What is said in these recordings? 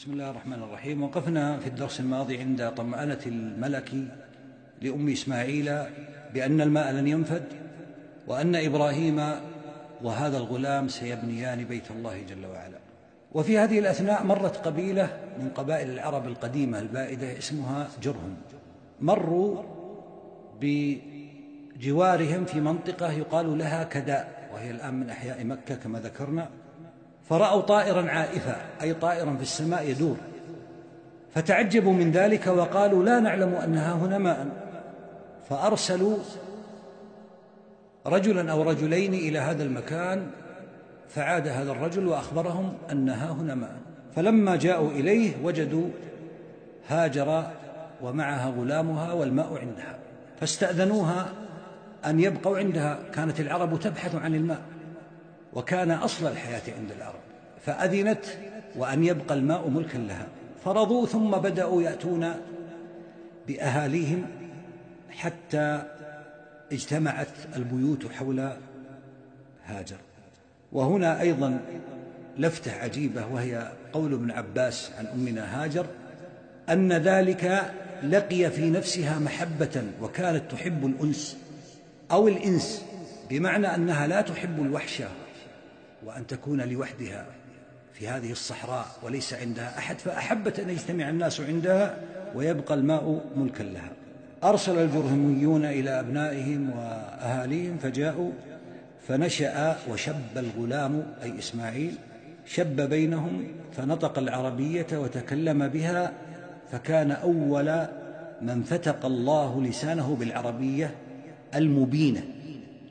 بسم الله الرحمن الرحيم. وقفنا في الدرس الماضي عند طمأنة الملك لأم إسماعيل بأن الماء لن ينفد وأن إبراهيم وهذا الغلام سيبنيان بيت الله جل وعلا. وفي هذه الأثناء مرت قبيلة من قبائل العرب القديمة البائدة اسمها جرهم. مروا بجوارهم في منطقة يقال لها كداء وهي الآن من أحياء مكة كما ذكرنا. فرأوا طائرا عائفا أي طائرا في السماء يدور. فتعجبوا من ذلك وقالوا لا نعلم أنها هنا ماء. فأرسلوا رجلا أو رجلين إلى هذا المكان فعاد هذا الرجل وأخبرهم أنها هنا ماء. فلما جاءوا إليه وجدوا هاجر ومعها غلامها والماء عندها. فاستأذنوها أن يبقوا عندها. كانت العرب تبحث عن الماء. وكان أصل الحياة عند العرب فأذنت وأن يبقى الماء ملكا لها. فرضوا ثم بدأوا يأتون بأهاليهم حتى اجتمعت البيوت حول هاجر. وهنا أيضا لفتة عجيبة وهي قول ابن عباس عن أمنا هاجر أن ذلك لقي في نفسها محبة وكانت تحب الأنس أو الإنس بمعنى أنها لا تحب الوحشة وأن تكون لوحدها في هذه الصحراء وليس عندها أحد فأحبت أن يجتمع الناس عندها ويبقى الماء ملكا لها. أرسل الجرهميون إلى أبنائهم وأهاليهم فجاءوا فنشأ وشب الغلام أي إسماعيل شب بينهم فنطق العربية وتكلم بها فكان أول من فتق الله لسانه بالعربية المبينة.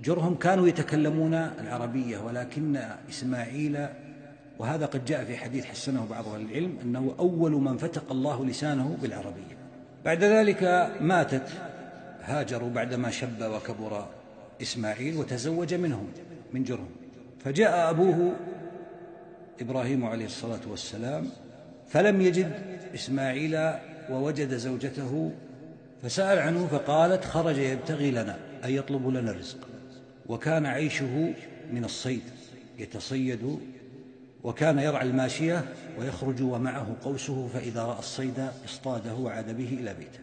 جرهم كانوا يتكلمون العربية ولكن إسماعيل وهذا قد جاء في حديث حسنه بعض أهل العلم أنه أول من فتق الله لسانه بالعربية. بعد ذلك ماتت هاجر بعدما شب وكبر إسماعيل وتزوج منهم من جرهم. فجاء أبوه إبراهيم عليه الصلاة والسلام فلم يجد إسماعيل ووجد زوجته فسأل عنه فقالت خرج يبتغي لنا أي يطلب لنا الرزق. وكان عيشه من الصيد يتصيد وكان يرعى الماشية ويخرج ومعه قوسه فإذا رأى الصيد اصطاده وعاد به إلى بيته.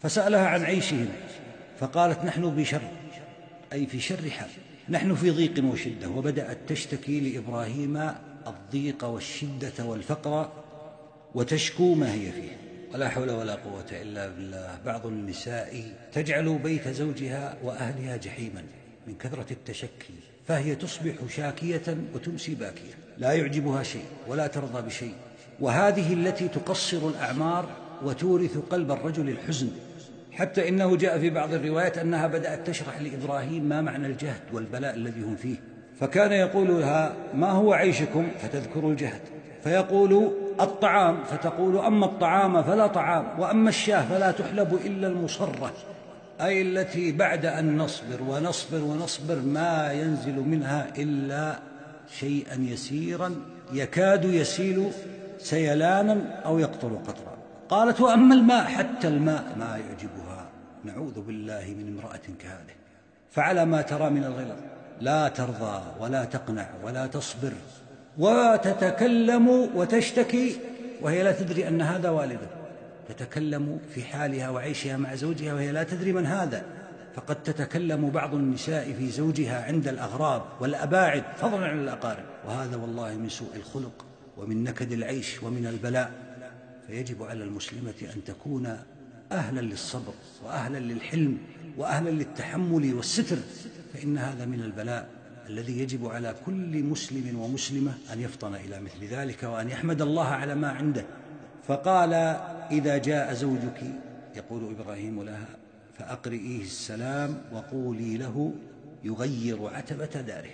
فسألها عن عيشهم فقالت نحن بشر أي في شر حال نحن في ضيق وشدة وبدأت تشتكي لإبراهيم الضيق والشدة والفقر وتشكو ما هي فيه. ولا حول ولا قوة إلا بالله. بعض النساء تجعل بيت زوجها وأهلها جحيما. من كثرة التشكي فهي تصبح شاكية وتمسي باكية. لا يعجبها شيء ولا ترضى بشيء. وهذه التي تقصر الأعمار وتورث قلب الرجل الحزن. حتى إنه جاء في بعض الروايات أنها بدأت تشرح لإبراهيم ما معنى الجهد والبلاء الذي هم فيه. فكان يقول لها ما هو عيشكم؟ فتذكر الجهد. فيقول الطعام. فتقول أما الطعام فلا طعام وأما الشاة فلا تحلب إلا المصرة. أي التي بعد أن نصبر ونصبر ونصبر ما ينزل منها إلا شيئا يسيرا يكاد يسيل سيلانا أو يقطر قطرا. قالت وأما الماء حتى الماء ما يعجبها. نعوذ بالله من امرأة كهذه. فعلى ما ترى من الغلظ. لا ترضى ولا تقنع ولا تصبر. وتتكلم وتشتكي وهي لا تدري أن هذا والده تتكلم في حالها وعيشها مع زوجها وهي لا تدري من هذا. فقد تتكلم بعض النساء في زوجها عند الأغراب والأباعد فضلا عن الأقارب. وهذا والله من سوء الخلق ومن نكد العيش ومن البلاء. فيجب على المسلمة أن تكون أهلا للصبر وأهلا للحلم وأهلا للتحمل والستر فإن هذا من البلاء الذي يجب على كل مسلم ومسلمة أن يفطن إلى مثل ذلك وأن يحمد الله على ما عنده. فقال إذا جاء زوجك يقول إبراهيم لها فأقرئيه السلام وقولي له يغير عتبة داره.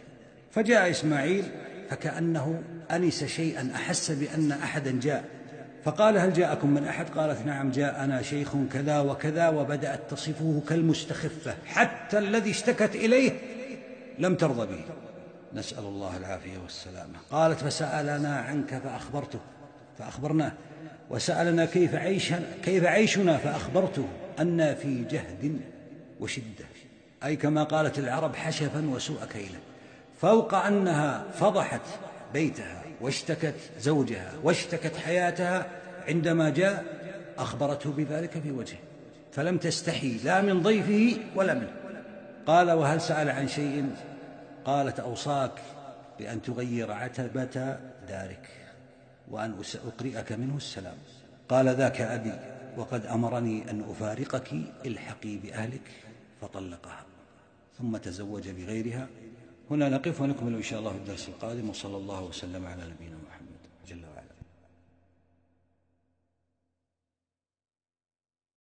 فجاء إسماعيل فكأنه أنس شيئا أحس بأن أحدا جاء. فقال هل جاءكم من أحد؟ قالت نعم جاءنا شيخ كذا وكذا وبدأت تصفه كالمستخفة حتى الذي اشتكت إليه لم ترضى به. نسأل الله العافية والسلامة. قالت فسألنا عنك فأخبرته. فأخبرناه. وسألنا كيف عيشنا كيف عيشنا فأخبرته أن في جهد وشدة. أي كما قالت العرب حشفا وسوء كيلة فوق أنها فضحت بيتها واشتكت زوجها واشتكت حياتها عندما جاء أخبرته بذلك في وجهه. فلم تستحي لا من ضيفه ولا منه. قال وهل سأل عن شيء؟ قالت أوصاك بأن تغير عتبة دارك. وأن أقرئك منه السلام. قال ذاك أبي وقد أمرني أن أفارقك الحقي بأهلك فطلقها. ثم تزوج بغيرها. هنا نقف ونكمل إن شاء الله في الدرس القادم وصلى الله وسلم على نبينا محمد.